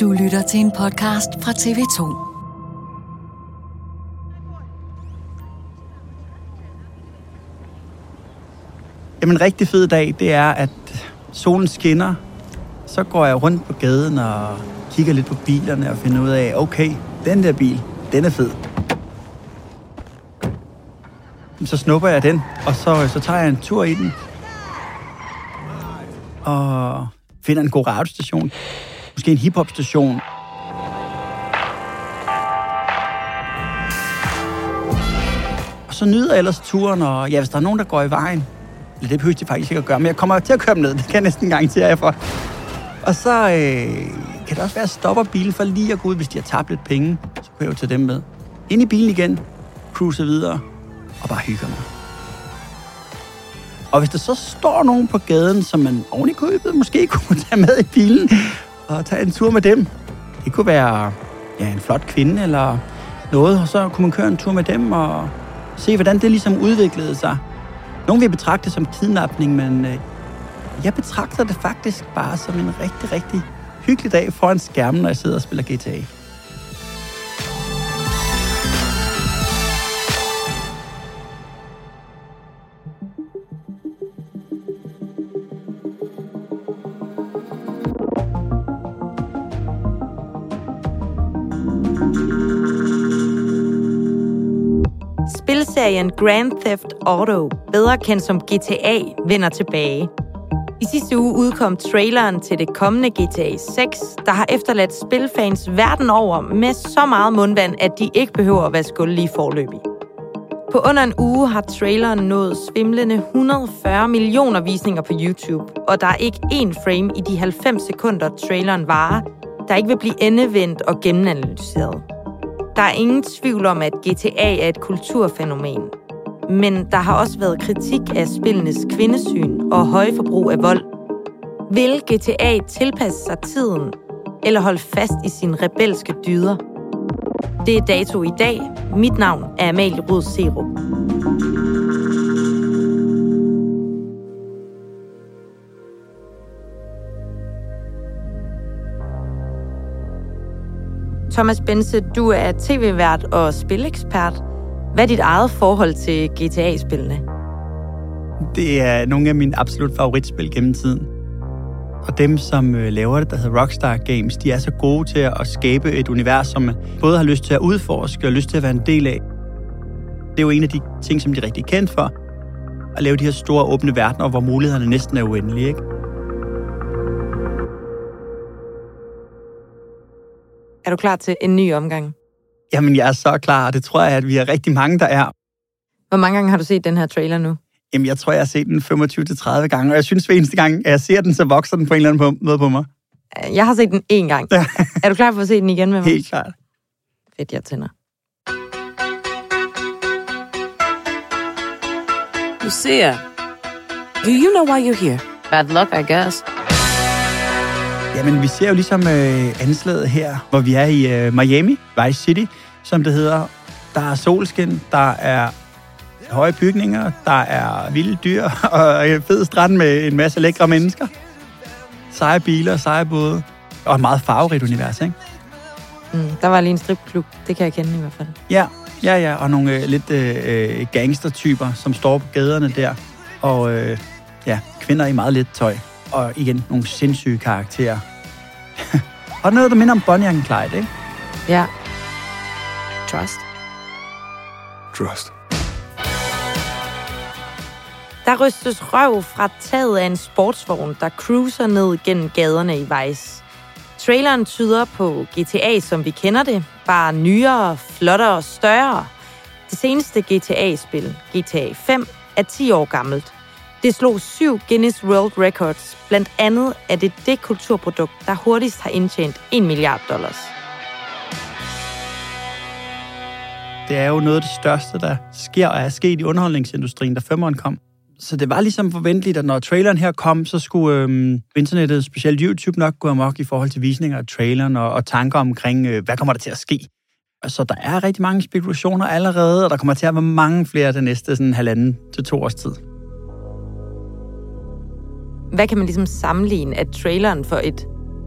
Du lytter til en podcast fra TV2. Jamen en rigtig fed dag, det er, at solen skinner. Så går jeg rundt på gaden og kigger lidt på bilerne og finder ud af, okay, den der bil, den er fed. Så snupper jeg den, og så, så tager jeg en tur i den. Og finder en god radiostation. Måske en hiphop-station. Og så nyder jeg ellers turen, og ja, hvis der er nogen, der går i vejen, eller det behøver de faktisk ikke at gøre, men jeg kommer til at køre dem ned, det kan jeg næsten garantere jer for. Og så øh, kan det også være, at jeg stopper bilen for lige at gå ud, hvis de har tabt lidt penge, så kan jeg jo tage dem med. Ind i bilen igen, cruise videre, og bare hygge mig. Og hvis der så står nogen på gaden, som man oven i købet måske kunne tage med i bilen, og tage en tur med dem. Det kunne være ja, en flot kvinde eller noget, og så kunne man køre en tur med dem og se, hvordan det ligesom udviklede sig. Nogle vil betragte det som kidnapning, men øh, jeg betragter det faktisk bare som en rigtig, rigtig hyggelig dag foran skærmen, når jeg sidder og spiller GTA. Spilserien Grand Theft Auto, bedre kendt som GTA, vender tilbage. I sidste uge udkom traileren til det kommende GTA 6, der har efterladt spilfans verden over med så meget mundvand, at de ikke behøver at være lige forløbig. På under en uge har traileren nået svimlende 140 millioner visninger på YouTube, og der er ikke én frame i de 90 sekunder, traileren varer, der ikke vil blive endevendt og gennemanalyseret. Der er ingen tvivl om, at GTA er et kulturfænomen. Men der har også været kritik af spillenes kvindesyn og høje forbrug af vold. Vil GTA tilpasse sig tiden, eller holde fast i sine rebelske dyder? Det er dato i dag. Mit navn er Amalie Rud Serup. Thomas Bense, du er tv-vært og spilekspert. Hvad er dit eget forhold til GTA-spillene? Det er nogle af mine absolut favoritspil gennem tiden. Og dem, som øh, laver det, der hedder Rockstar Games, de er så gode til at skabe et univers, som man både har lyst til at udforske og lyst til at være en del af. Det er jo en af de ting, som de er rigtig kendt for. At lave de her store åbne verdener, hvor mulighederne næsten er uendelige. Ikke? Er du klar til en ny omgang? Jamen, jeg er så klar, og det tror jeg, at vi er rigtig mange, der er. Hvor mange gange har du set den her trailer nu? Jamen, jeg tror, jeg har set den 25-30 gange, og jeg synes, hver eneste gang, at jeg ser den, så vokser den på en eller anden måde på mig. Jeg har set den én gang. er du klar for at se den igen med mig? Helt klart. Fedt, jeg tænder. Lucia, do you know why you're here? Bad luck, I guess. Jamen, vi ser jo ligesom øh, anslaget her, hvor vi er i øh, Miami, Vice City, som det hedder. Der er solskin, der er høje bygninger, der er vilde dyr og en fed strand med en masse lækre mennesker. Seje biler, seje både. Og et meget farverigt univers, ikke? Mm, der var lige en stripklub, det kan jeg kende i hvert fald. Ja, ja, ja. Og nogle øh, lidt øh, gangstertyper, som står på gaderne der. Og øh, ja, kvinder i meget let tøj. Og igen, nogle sindssyge karakterer. og noget, der minder om Bonnie and Clyde, ikke? Ja. Trust. Trust. Der rystes røv fra taget af en sportsvogn, der cruiser ned gennem gaderne i Vice. Traileren tyder på GTA, som vi kender det, bare nyere, flottere og større. Det seneste GTA-spil, GTA 5, er 10 år gammelt. Det slog syv Guinness World Records. Blandt andet er det det kulturprodukt, der hurtigst har indtjent 1 milliard dollars. Det er jo noget af det største, der sker og er sket i underholdningsindustrien, da femmeren kom. Så det var ligesom forventeligt, at når traileren her kom, så skulle øhm, internettet, specielt YouTube, nok gå amok i forhold til visninger af traileren og, og tanker omkring, øh, hvad kommer der til at ske. Så der er rigtig mange spekulationer allerede, og der kommer til at være mange flere den næste sådan halvanden til to års tid. Hvad kan man ligesom sammenligne, at traileren for et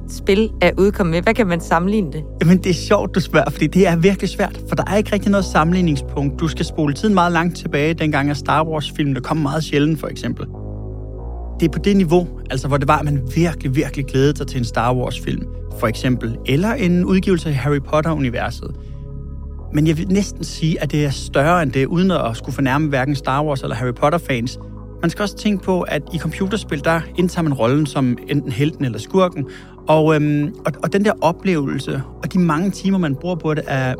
spil er udkommet med? Hvad kan man sammenligne det? Jamen, det er sjovt, du spørger, fordi det er virkelig svært, for der er ikke rigtig noget sammenligningspunkt. Du skal spole tiden meget langt tilbage, dengang at Star Wars-film, der kom meget sjældent, for eksempel. Det er på det niveau, altså hvor det var, at man virkelig, virkelig glædede sig til en Star Wars-film, for eksempel, eller en udgivelse af Harry Potter-universet. Men jeg vil næsten sige, at det er større end det, uden at skulle fornærme hverken Star Wars eller Harry Potter-fans. Man skal også tænke på, at i computerspil, der indtager man rollen som enten helten eller skurken, og, øhm, og, og den der oplevelse, og de mange timer, man bruger på det, er,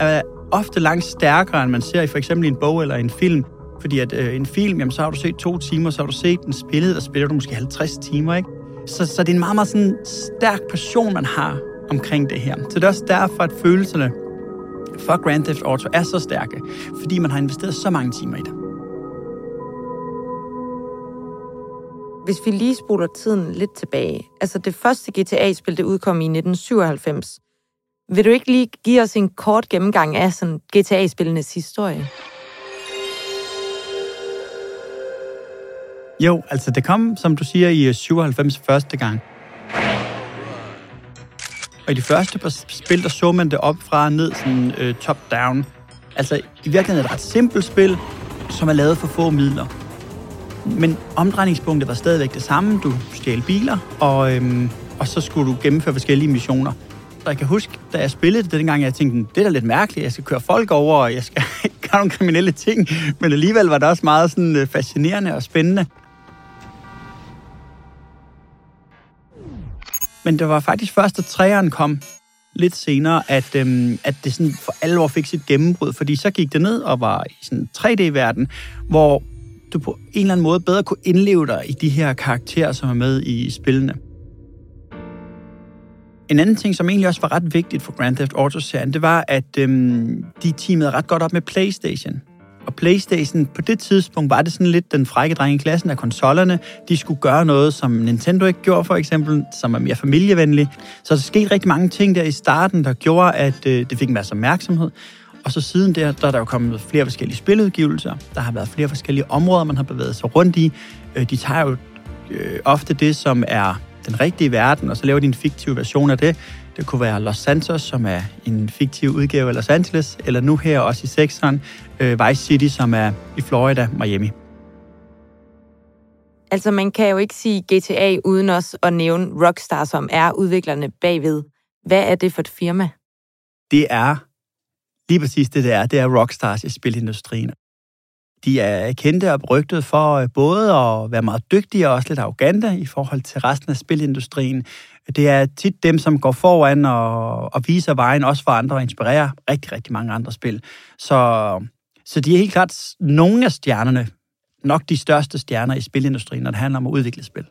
er ofte langt stærkere, end man ser i for eksempel en bog eller en film. Fordi at øh, en film, jamen, så har du set to timer, så har du set den spillet, og spiller du måske 50 timer, ikke? Så, så det er en meget, meget sådan stærk passion, man har omkring det her. Så det er også derfor, at følelserne for Grand Theft Auto er så stærke, fordi man har investeret så mange timer i det. Hvis vi lige spoler tiden lidt tilbage. Altså det første GTA-spil, det udkom i 1997. Vil du ikke lige give os en kort gennemgang af sådan GTA-spillenes historie? Jo, altså det kom, som du siger, i 97 første gang. Og i de første par spil, der så man det op fra og ned, sådan øh, top-down. Altså i virkeligheden er det et ret simpelt spil, som er lavet for få midler. Men omdrejningspunktet var stadigvæk det samme. Du stjal biler, og, øhm, og så skulle du gennemføre forskellige missioner. Så jeg kan huske, da jeg spillede det dengang, jeg tænkte, det er da lidt mærkeligt, jeg skal køre folk over, og jeg skal gøre nogle kriminelle ting. Men alligevel var det også meget sådan, øh, fascinerende og spændende. Men det var faktisk først, da træeren kom lidt senere, at, øhm, at det sådan for alvor fik sit gennembrud, fordi så gik det ned og var i sådan 3D-verden, hvor du på en eller anden måde bedre kunne indleve dig i de her karakterer, som er med i spillene. En anden ting, som egentlig også var ret vigtigt for Grand Theft Auto-serien, det var, at øhm, de teamede ret godt op med PlayStation. Og PlayStation, på det tidspunkt, var det sådan lidt den frække dreng i klassen af konsollerne. De skulle gøre noget, som Nintendo ikke gjorde, for eksempel, som er mere familievenlig. Så der skete rigtig mange ting der i starten, der gjorde, at øh, det fik en masse opmærksomhed. Og så siden der, der er der jo kommet flere forskellige spiludgivelser. Der har været flere forskellige områder, man har bevæget sig rundt i. Øh, de tager jo øh, ofte det, som er den rigtige verden, og så laver de en fiktiv version af det. Det kunne være Los Santos, som er en fiktiv udgave af Los Angeles, eller nu her også i sekseren, øh, Vice City, som er i Florida, Miami. Altså, man kan jo ikke sige GTA uden også at nævne Rockstar, som er udviklerne bagved. Hvad er det for et firma? Det er lige præcis det, det er. Det er rockstars i spilindustrien. De er kendte og berygtet for øh, både at være meget dygtige og også lidt arrogante i forhold til resten af spilindustrien. Det er tit dem, som går foran og, og viser vejen, også for andre og inspirerer rigtig, rigtig mange andre spil. Så, så de er helt klart nogle af stjernerne, nok de største stjerner i spilindustrien, når det handler om at udvikle spil.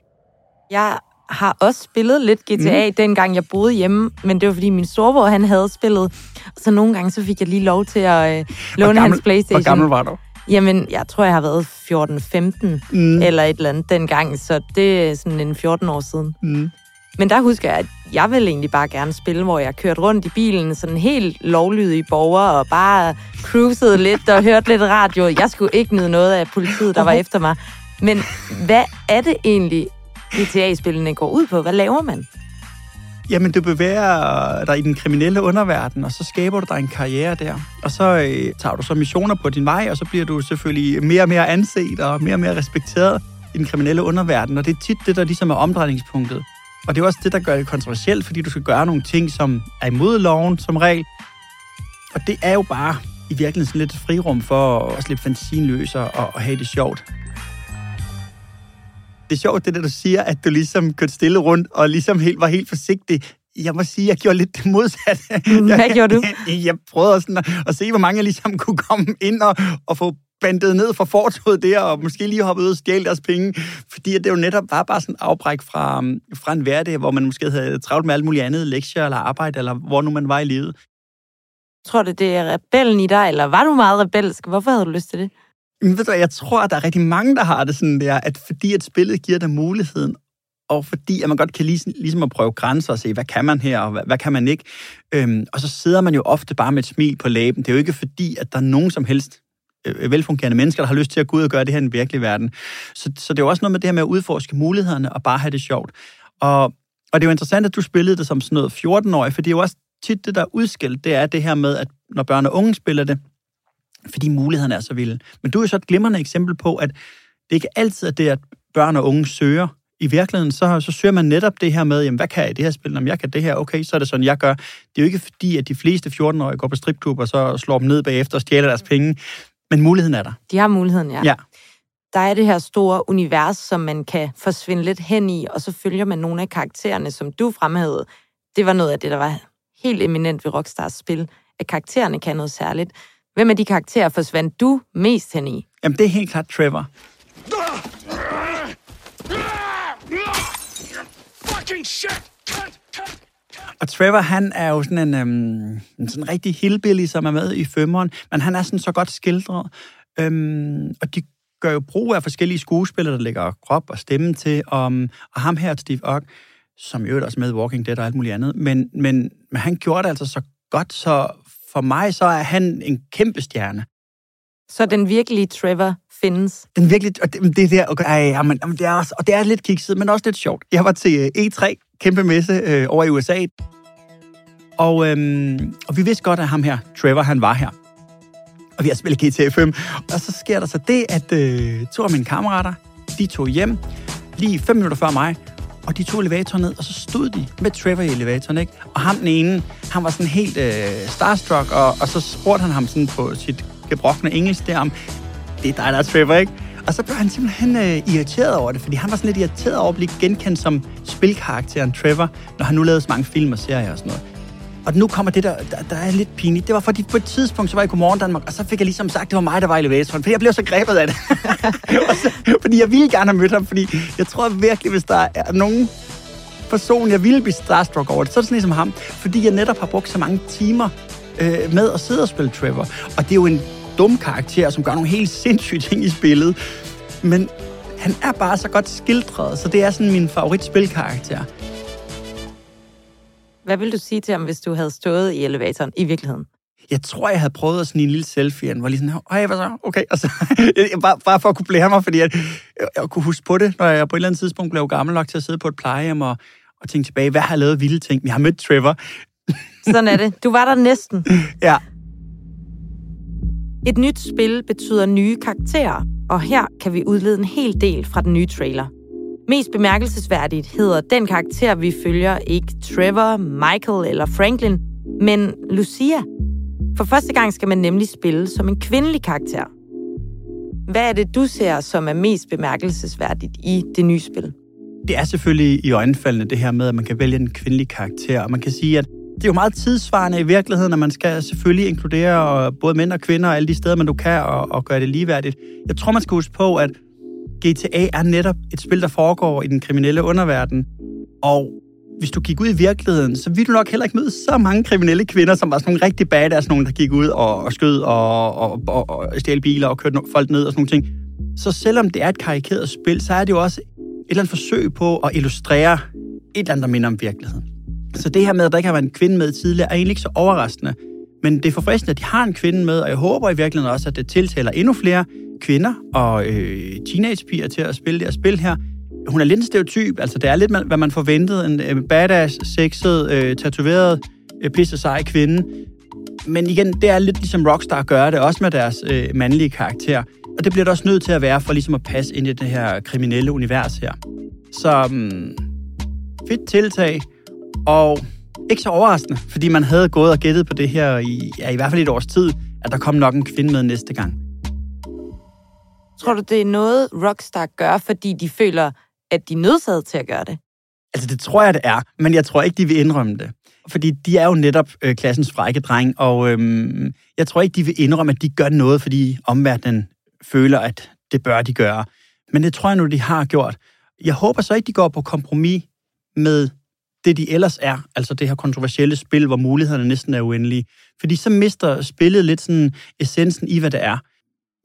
Jeg har også spillet lidt GTA, mm. dengang jeg boede hjemme, men det var fordi min storebror, han havde spillet. Så nogle gange, så fik jeg lige lov til at øh, låne gammel, hans Playstation. Hvor gammel var du? Jamen, jeg tror, jeg har været 14-15 mm. eller et eller andet dengang, så det er sådan en 14 år siden. Mm. Men der husker jeg, at jeg ville egentlig bare gerne spille, hvor jeg kørte rundt i bilen, sådan helt lovlydig borger, og bare cruisede lidt og hørte lidt radio. Jeg skulle ikke nyde noget af politiet, der var efter mig. Men hvad er det egentlig, GTA-spillene går ud på? Hvad laver man? Jamen, du bevæger dig i den kriminelle underverden, og så skaber du dig en karriere der. Og så øh, tager du så missioner på din vej, og så bliver du selvfølgelig mere og mere anset og mere og mere respekteret i den kriminelle underverden. Og det er tit det, der ligesom er omdrejningspunktet. Og det er også det, der gør det kontroversielt, fordi du skal gøre nogle ting, som er imod loven som regel. Og det er jo bare i virkeligheden sådan lidt frirum for at slippe fantasien løs og, og have det sjovt. Det er sjovt, det der, du siger, at du ligesom kørte stille rundt og ligesom helt, var helt forsigtig. Jeg må sige, at jeg gjorde lidt det modsatte. Hvad gjorde du? Jeg, jeg prøvede sådan at, at se, hvor mange jeg ligesom kunne komme ind og, og få bandet ned fra fortoget der, og måske lige hoppet ud og stjæle deres penge, fordi det jo netop var bare sådan en afbræk fra, fra en hverdag, hvor man måske havde travlt med alt muligt andet, lektier eller arbejde, eller hvor nu man var i livet. Tror du, det er rebellen i dig, eller var du meget rebelsk? Hvorfor havde du lyst til det? Men ved du, jeg tror, at der er rigtig mange, der har det sådan der, at fordi at spillet giver dig muligheden, og fordi at man godt kan ligesom, ligesom at prøve grænser og se, hvad kan man her, og hvad, hvad kan man ikke. Øhm, og så sidder man jo ofte bare med et smil på læben. Det er jo ikke fordi, at der er nogen som helst øh, øh, velfungerende mennesker, der har lyst til at gå ud og gøre det her i den virkelige verden. Så, så det er jo også noget med det her med at udforske mulighederne og bare have det sjovt. Og, og det er jo interessant, at du spillede det som sådan noget 14-årig, for det er jo også tit det, der er udskilt, det er det her med, at når børn og unge spiller det, fordi mulighederne er så vilde. Men du er så et glimrende eksempel på, at det ikke altid er det, at børn og unge søger. I virkeligheden, så, så søger man netop det her med, jamen, hvad kan jeg i det her spil? Om jeg kan det her, okay, så er det sådan, jeg gør. Det er jo ikke fordi, at de fleste 14-årige går på stripklub, og så slår dem ned bagefter og stjæler deres penge. Men muligheden er der. De har muligheden, ja. Ja. Der er det her store univers, som man kan forsvinde lidt hen i, og så følger man nogle af karaktererne, som du fremhævede. Det var noget af det, der var helt eminent ved Rockstars spil, at karaktererne kan noget særligt. Hvem af de karakterer forsvandt du mest hen i? Jamen, det er helt klart Trevor. Fucking shit! Og Trevor, han er jo sådan en, øhm, en sådan rigtig hillbilly, som er med i femmeren, men han er sådan så godt skildret. Øhm, og de gør jo brug af forskellige skuespillere, der lægger krop og stemme til, om, og ham her, Steve Ogg, som jo også med Walking Dead og alt muligt andet, men, men, men han gjorde det altså så godt, så for mig så er han en kæmpe stjerne. Så den virkelige Trevor findes? Den virkelig, og det, det der, okay, ej, jamen, det er også, og det er lidt kikset, men også lidt sjovt. Jeg var til øh, E3, kæmpe messe øh, over i USA, og, øhm, og vi vidste godt, at ham her, Trevor, han var her. Og vi har spillet GTA 5. Og så sker der så det, at øh, to af mine kammerater, de tog hjem lige fem minutter før mig, og de tog elevatoren ned, og så stod de med Trevor i elevatoren, ikke? Og ham den ene, han var sådan helt øh, starstruck, og, og så spurgte han ham sådan på sit gebrokne engelsk der om, det er dig, der er Trevor, ikke? Og så blev han simpelthen øh, irriteret over det, fordi han var sådan lidt irriteret over at blive genkendt som spilkarakteren Trevor, når han nu lavede så mange film og serier og sådan noget. Og nu kommer det, der, der, der er lidt pinligt. Det var fordi på et tidspunkt, så var jeg i Godmorgen Danmark, og så fik jeg ligesom sagt, at det var mig, der var i elevatoren, fordi jeg blev så grebet af det. Så, fordi jeg ville gerne have mødt ham, fordi jeg tror virkelig, hvis der er nogen person, jeg ville blive starstruck over det, så er det sådan ligesom ham, fordi jeg netop har brugt så mange timer øh, med at sidde og spille Trevor. Og det er jo en dum karakter, som gør nogle helt sindssyge ting i spillet. Men han er bare så godt skildret, så det er sådan min favorit spilkarakter. Hvad vil du sige til ham, hvis du havde stået i elevatoren i virkeligheden? Jeg tror, jeg havde prøvet at snige en lille selfie, og var lige sådan, hej, hvad så? Okay, og så, bare, bare for at kunne blære mig, fordi jeg, jeg, jeg, kunne huske på det, når jeg på et eller andet tidspunkt blev gammel nok til at sidde på et plejehjem og, og tænke tilbage, hvad har jeg lavet vilde ting? Jeg har mødt Trevor. Sådan er det. Du var der næsten. Ja. Et nyt spil betyder nye karakterer, og her kan vi udlede en hel del fra den nye trailer. Mest bemærkelsesværdigt hedder den karakter, vi følger, ikke Trevor, Michael eller Franklin, men Lucia. For første gang skal man nemlig spille som en kvindelig karakter. Hvad er det, du ser, som er mest bemærkelsesværdigt i det nye spil? Det er selvfølgelig i øjenfaldene det her med, at man kan vælge en kvindelig karakter, og man kan sige, at det er jo meget tidsvarende i virkeligheden, at man skal selvfølgelig inkludere øh, både mænd og kvinder og alle de steder, man du kan, og, og gøre det ligeværdigt. Jeg tror, man skal huske på, at GTA er netop et spil, der foregår i den kriminelle underverden. Og hvis du gik ud i virkeligheden, så ville du nok heller ikke møde så mange kriminelle kvinder, som var sådan nogle rigtig badass, nogen, der gik ud og, og skød og, og, og, og stjal biler og kørte folk ned og sådan nogle ting. Så selvom det er et karikeret spil, så er det jo også et eller andet forsøg på at illustrere eller andet, der minder om virkeligheden. Så det her med, at der ikke har været en kvinde med tidligere, er egentlig ikke så overraskende. Men det er forfriskende, at de har en kvinde med, og jeg håber i virkeligheden også, at det tiltaler endnu flere kvinder og øh, teenagepiger til at spille det her spil her. Hun er lidt en stereotyp, altså det er lidt, hvad man forventede. En øh, badass, sexet, øh, tatoveret, øh, pisse sej kvinde. Men igen, det er lidt ligesom Rockstar gør det, også med deres øh, mandlige karakter. Og det bliver det også nødt til at være, for ligesom at passe ind i det her kriminelle univers her. Så um, fedt tiltag, og ikke så overraskende, fordi man havde gået og gættet på det her i, ja, i hvert fald et års tid, at der kom nok en kvinde med næste gang. Tror du, det er noget, Rockstar gør, fordi de føler, at de er nødsaget til at gøre det? Altså, det tror jeg, det er, men jeg tror ikke, de vil indrømme det. Fordi de er jo netop øh, klassens frække dreng, og øhm, jeg tror ikke, de vil indrømme, at de gør noget, fordi omverdenen føler, at det bør de gøre. Men det tror jeg nu, de har gjort. Jeg håber så ikke, de går på kompromis med det, de ellers er, altså det her kontroversielle spil, hvor mulighederne næsten er uendelige. Fordi så mister spillet lidt sådan essensen i, hvad det er.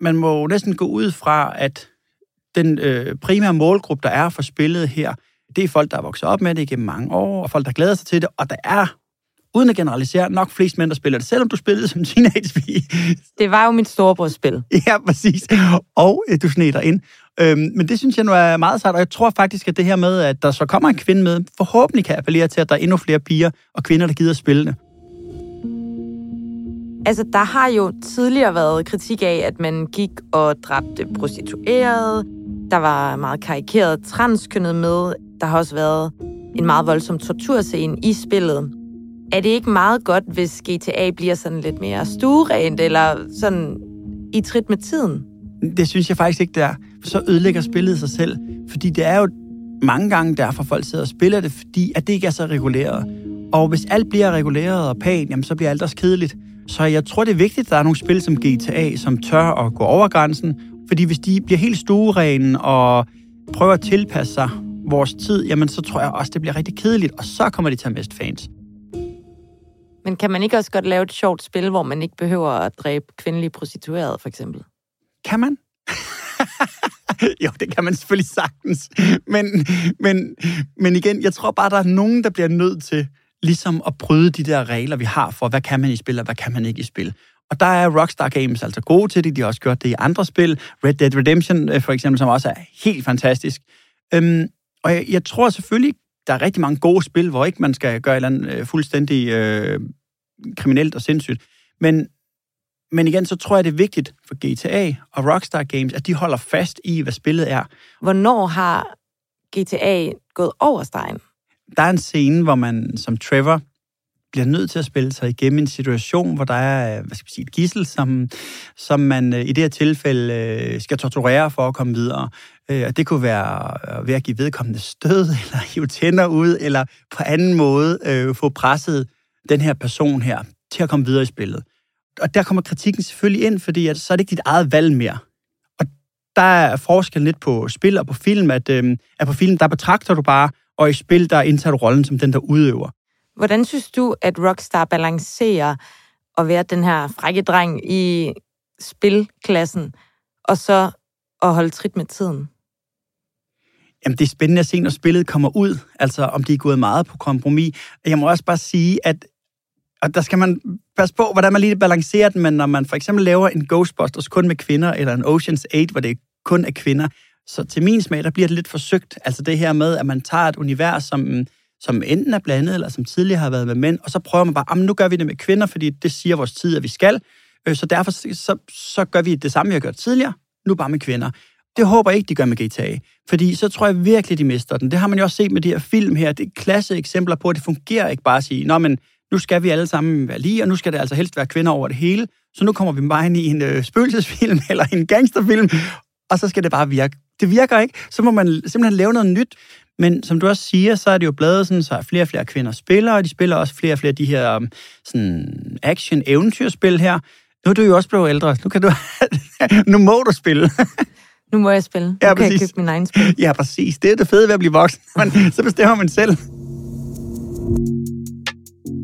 Man må jo næsten gå ud fra, at den øh, primære målgruppe, der er for spillet her, det er folk, der er vokset op med det igennem mange år, og folk, der glæder sig til det, og der er, uden at generalisere, nok flest mænd, der spiller det, selvom du spillede som teenage Det var jo mit storebrorspil. Ja, præcis. Og øh, du sneder ind. Øhm, men det synes jeg nu er meget sejt, og jeg tror faktisk, at det her med, at der så kommer en kvinde med, forhåbentlig kan appellere til, at der er endnu flere piger og kvinder, der gider spille det. Altså, der har jo tidligere været kritik af, at man gik og dræbte prostituerede. Der var meget karikeret transkønnet med. Der har også været en meget voldsom torturscene i spillet. Er det ikke meget godt, hvis GTA bliver sådan lidt mere stuerent, eller sådan i trit med tiden? Det synes jeg faktisk ikke, det er. For så ødelægger spillet sig selv. Fordi det er jo mange gange derfor, folk sidder og spiller det, fordi at det ikke er så reguleret. Og hvis alt bliver reguleret og pænt, jamen, så bliver alt også kedeligt. Så jeg tror, det er vigtigt, at der er nogle spil som GTA, som tør at gå over grænsen. Fordi hvis de bliver helt stuerene og prøver at tilpasse sig vores tid, jamen så tror jeg også, det bliver rigtig kedeligt, og så kommer de til at miste fans. Men kan man ikke også godt lave et sjovt spil, hvor man ikke behøver at dræbe kvindelige prostituerede, for eksempel? Kan man? jo, det kan man selvfølgelig sagtens. Men, men, men igen, jeg tror bare, der er nogen, der bliver nødt til ligesom at bryde de der regler, vi har for, hvad kan man i spil, og hvad kan man ikke i spil. Og der er Rockstar Games altså gode til det. De har også gjort det i andre spil. Red Dead Redemption øh, for eksempel, som også er helt fantastisk. Øhm, og jeg, jeg tror selvfølgelig, der er rigtig mange gode spil, hvor ikke man skal gøre et eller andet øh, fuldstændig øh, kriminelt og sindssygt. Men, men igen, så tror jeg, det er vigtigt for GTA og Rockstar Games, at de holder fast i, hvad spillet er. Hvornår har GTA gået over stregen? Der er en scene, hvor man som Trevor bliver nødt til at spille sig igennem en situation, hvor der er hvad skal man sige, et gissel, som, som man øh, i det her tilfælde øh, skal torturere for at komme videre. Øh, og det kunne være ved at give vedkommende stød, eller hive tænder ud, eller på anden måde øh, få presset den her person her til at komme videre i spillet. Og der kommer kritikken selvfølgelig ind, fordi at, så er det ikke dit eget valg mere. Og der er forskel lidt på spil og på film, at, øh, at på film, der betragter du bare, og i spil, der indtager du rollen som den, der udøver. Hvordan synes du, at Rockstar balancerer at være den her frække dreng i spilklassen, og så at holde trit med tiden? Jamen, det er spændende at se, når spillet kommer ud, altså om de er gået meget på kompromis. Jeg må også bare sige, at og der skal man passe på, hvordan man lige balancerer den, men når man for eksempel laver en Ghostbusters kun med kvinder, eller en Ocean's 8, hvor det kun er kvinder, så til min smag, der bliver det lidt forsøgt. Altså det her med, at man tager et univers, som som enten er blandet, eller som tidligere har været med mænd, og så prøver man bare, nu gør vi det med kvinder, fordi det siger vores tid, at vi skal. Øh, så derfor så, så gør vi det samme, vi har gjort tidligere, nu bare med kvinder. Det håber jeg ikke, de gør med GTA, fordi så tror jeg virkelig, de mister den. Det har man jo også set med de her film her. Det er klasse eksempler på, at det fungerer ikke bare at sige, nå, men nu skal vi alle sammen være lige, og nu skal det altså helst være kvinder over det hele. Så nu kommer vi bare ind i en øh, spøgelsesfilm eller en gangsterfilm, og så skal det bare virke. Det virker ikke. Så må man simpelthen lave noget nyt. Men som du også siger, så er det jo blevet sådan, så flere og flere kvinder spiller, og de spiller også flere og flere af de her um, sådan action-eventyrspil her. Nu er du jo også blevet ældre. Nu, kan du, nu må du spille. Nu må jeg spille. Nu ja, kan præcis. jeg købe min egen spil. Ja, præcis. Det er det fede ved at blive voksen. Men så bestemmer man selv.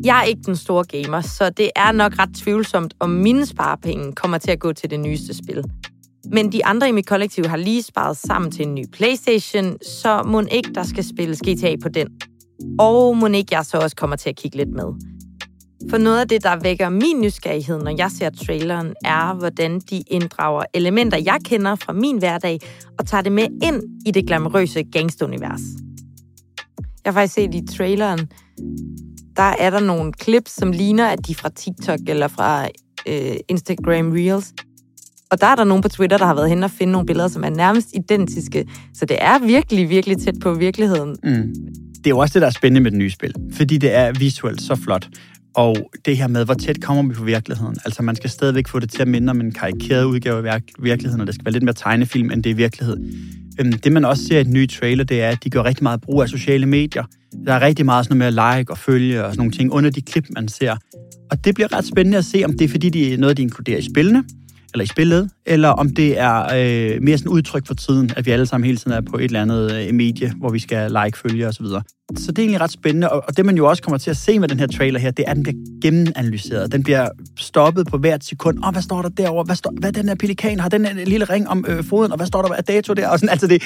Jeg er ikke den store gamer, så det er nok ret tvivlsomt, om mine sparepenge kommer til at gå til det nyeste spil. Men de andre i mit kollektiv har lige sparet sammen til en ny Playstation, så må ikke der skal spilles GTA på den. Og må ikke jeg så også kommer til at kigge lidt med. For noget af det, der vækker min nysgerrighed, når jeg ser traileren, er, hvordan de inddrager elementer, jeg kender fra min hverdag, og tager det med ind i det glamourøse gangsterunivers. Jeg har faktisk set i traileren, der er der nogle clips, som ligner, at de er fra TikTok eller fra øh, Instagram Reels. Og der er der nogen på Twitter, der har været hen og finde nogle billeder, som er nærmest identiske. Så det er virkelig, virkelig tæt på virkeligheden. Mm. Det er jo også det, der er spændende med det nye spil, fordi det er visuelt så flot. Og det her med, hvor tæt kommer vi på virkeligheden. Altså, man skal stadigvæk få det til at minde om en karikeret udgave af virkeligheden, og det skal være lidt mere tegnefilm, end det er virkelighed. Øhm, det, man også ser i den nye trailer, det er, at de gør rigtig meget brug af sociale medier. Der er rigtig meget sådan noget med at like og følge og sådan nogle ting under de klip, man ser. Og det bliver ret spændende at se, om det er fordi, de er noget, de inkluderer i spillene, eller i spillet, eller om det er øh, mere sådan udtryk for tiden, at vi alle sammen hele tiden er på et eller andet øh, medie, hvor vi skal like, følge osv. Så, så det er egentlig ret spændende, og, og det man jo også kommer til at se med den her trailer her, det er, at den bliver gennemanalyseret. Den bliver stoppet på hvert sekund. Åh, oh, hvad står der derovre? Hvad, står, hvad er den her pelikan? Har den en lille ring om øh, foden? Og hvad står der af dato der? Og sådan, altså det,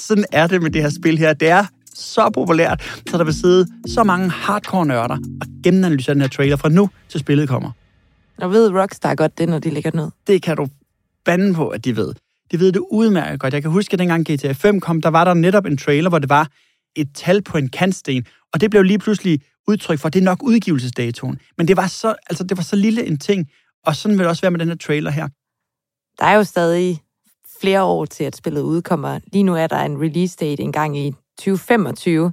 sådan er det med det her spil her. Det er så populært, så der vil sidde så mange hardcore nørder og gennemanalysere den her trailer fra nu til spillet kommer. Og ved Rockstar godt det, når de lægger ned? Det kan du bande på, at de ved. De ved det udmærket godt. Jeg kan huske, at dengang GTA 5 kom, der var der netop en trailer, hvor det var et tal på en kantsten, og det blev lige pludselig udtryk for, at det er nok udgivelsesdatoen. Men det var så, altså, det var så lille en ting, og sådan vil det også være med den her trailer her. Der er jo stadig flere år til, at spillet udkommer. Lige nu er der en release date engang i 2025.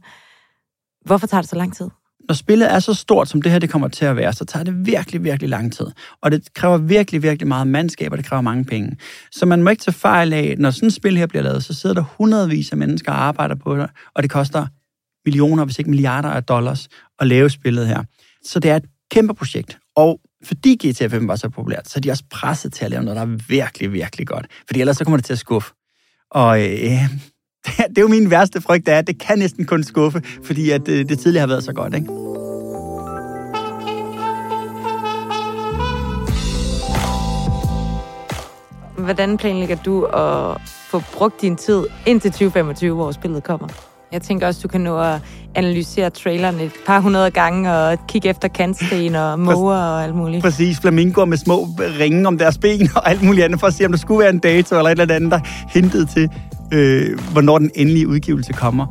Hvorfor tager det så lang tid? Når spillet er så stort, som det her det kommer til at være, så tager det virkelig, virkelig lang tid. Og det kræver virkelig, virkelig meget mandskab, og det kræver mange penge. Så man må ikke tage fejl af, når sådan et spil her bliver lavet, så sidder der hundredvis af mennesker og arbejder på det, og det koster millioner, hvis ikke milliarder af dollars at lave spillet her. Så det er et kæmpe projekt. Og fordi GTA 5 var så populært, så er de også presset til at lave noget, der er virkelig, virkelig godt. Fordi ellers så kommer det til at skuffe. Og øh, det er jo min værste frygt, det er, at det kan næsten kun skuffe, fordi at det, øh, det tidligere har været så godt, ikke? Hvordan planlægger du at få brugt din tid indtil 2025, hvor spillet kommer? Jeg tænker også, du kan nå at analysere traileren et par hundrede gange og kigge efter kantsten og måger og alt muligt. Præcis, flamingoer med små ringe om deres ben og alt muligt andet, for at se, om der skulle være en dato eller et eller andet, der hintede til, øh, hvornår den endelige udgivelse kommer.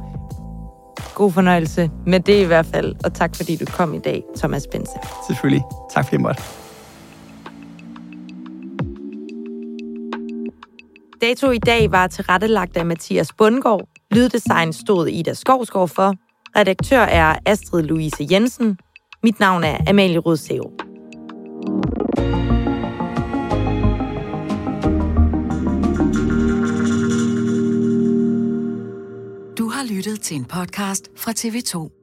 God fornøjelse med det i hvert fald, og tak fordi du kom i dag, Thomas Bense. Selvfølgelig. Tak fordi jeg måtte. Dato i dag var tilrettelagt af Mathias Bundgaard. Lyddesign stod Ida Skovsgaard for. Redaktør er Astrid Louise Jensen. Mit navn er Amalie Rødsæv. Du har lyttet til en podcast fra TV2.